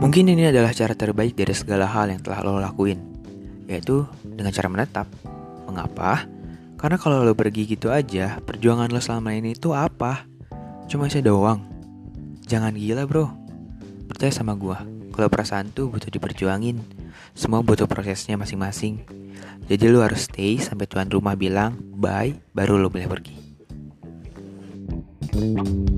Mungkin ini adalah cara terbaik dari segala hal yang telah lo lakuin, yaitu dengan cara menetap. Mengapa? Karena kalau lo pergi gitu aja, perjuangan lo selama ini itu apa? Cuma saya doang. Jangan gila bro. Percaya sama gua, kalau perasaan tuh butuh diperjuangin. Semua butuh prosesnya masing-masing. Jadi lo harus stay sampai tuan rumah bilang bye, baru lo boleh pergi. thank you